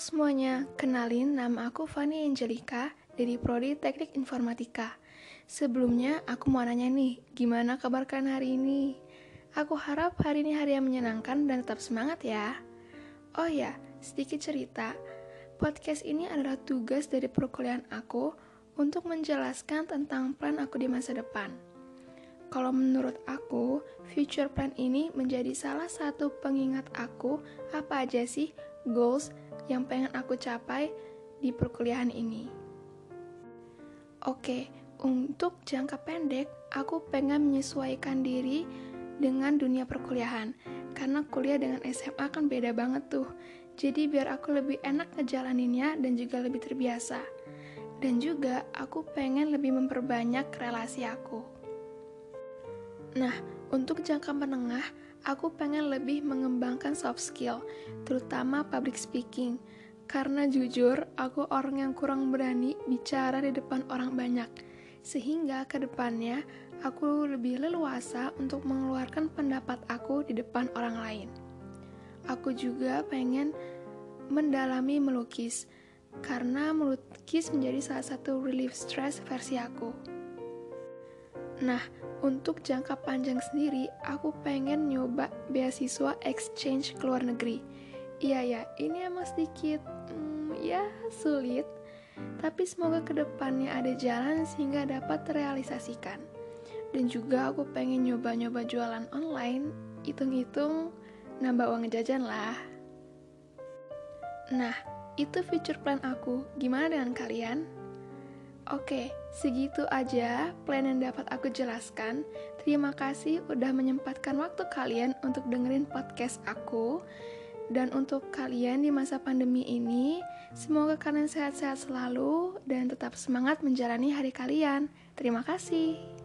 semuanya, kenalin nama aku Fanny Angelica dari Prodi Teknik Informatika. Sebelumnya, aku mau nanya nih, gimana kabar kalian hari ini? Aku harap hari ini hari yang menyenangkan dan tetap semangat ya. Oh ya, sedikit cerita. Podcast ini adalah tugas dari perkuliahan aku untuk menjelaskan tentang plan aku di masa depan. Kalau menurut aku, future plan ini menjadi salah satu pengingat aku apa aja sih goals yang pengen aku capai di perkuliahan ini. Oke, untuk jangka pendek, aku pengen menyesuaikan diri dengan dunia perkuliahan. Karena kuliah dengan SMA kan beda banget tuh. Jadi biar aku lebih enak ngejalaninnya dan juga lebih terbiasa. Dan juga aku pengen lebih memperbanyak relasi aku. Nah, untuk jangka menengah, aku pengen lebih mengembangkan soft skill, terutama public speaking. Karena jujur, aku orang yang kurang berani bicara di depan orang banyak sehingga ke depannya aku lebih leluasa untuk mengeluarkan pendapat aku di depan orang lain. Aku juga pengen mendalami melukis, karena melukis menjadi salah satu relief stress versi aku. Nah, untuk jangka panjang sendiri, aku pengen nyoba beasiswa exchange ke luar negeri. Iya ya, ini emang sedikit, hmm, ya sulit, tapi semoga ke depannya ada jalan sehingga dapat terrealisasikan. Dan juga aku pengen nyoba-nyoba jualan online, hitung-hitung nambah uang jajan lah. Nah, itu future plan aku. Gimana dengan kalian? Oke, segitu aja plan yang dapat aku jelaskan. Terima kasih udah menyempatkan waktu kalian untuk dengerin podcast aku. Dan untuk kalian di masa pandemi ini, semoga kalian sehat-sehat selalu dan tetap semangat menjalani hari kalian. Terima kasih.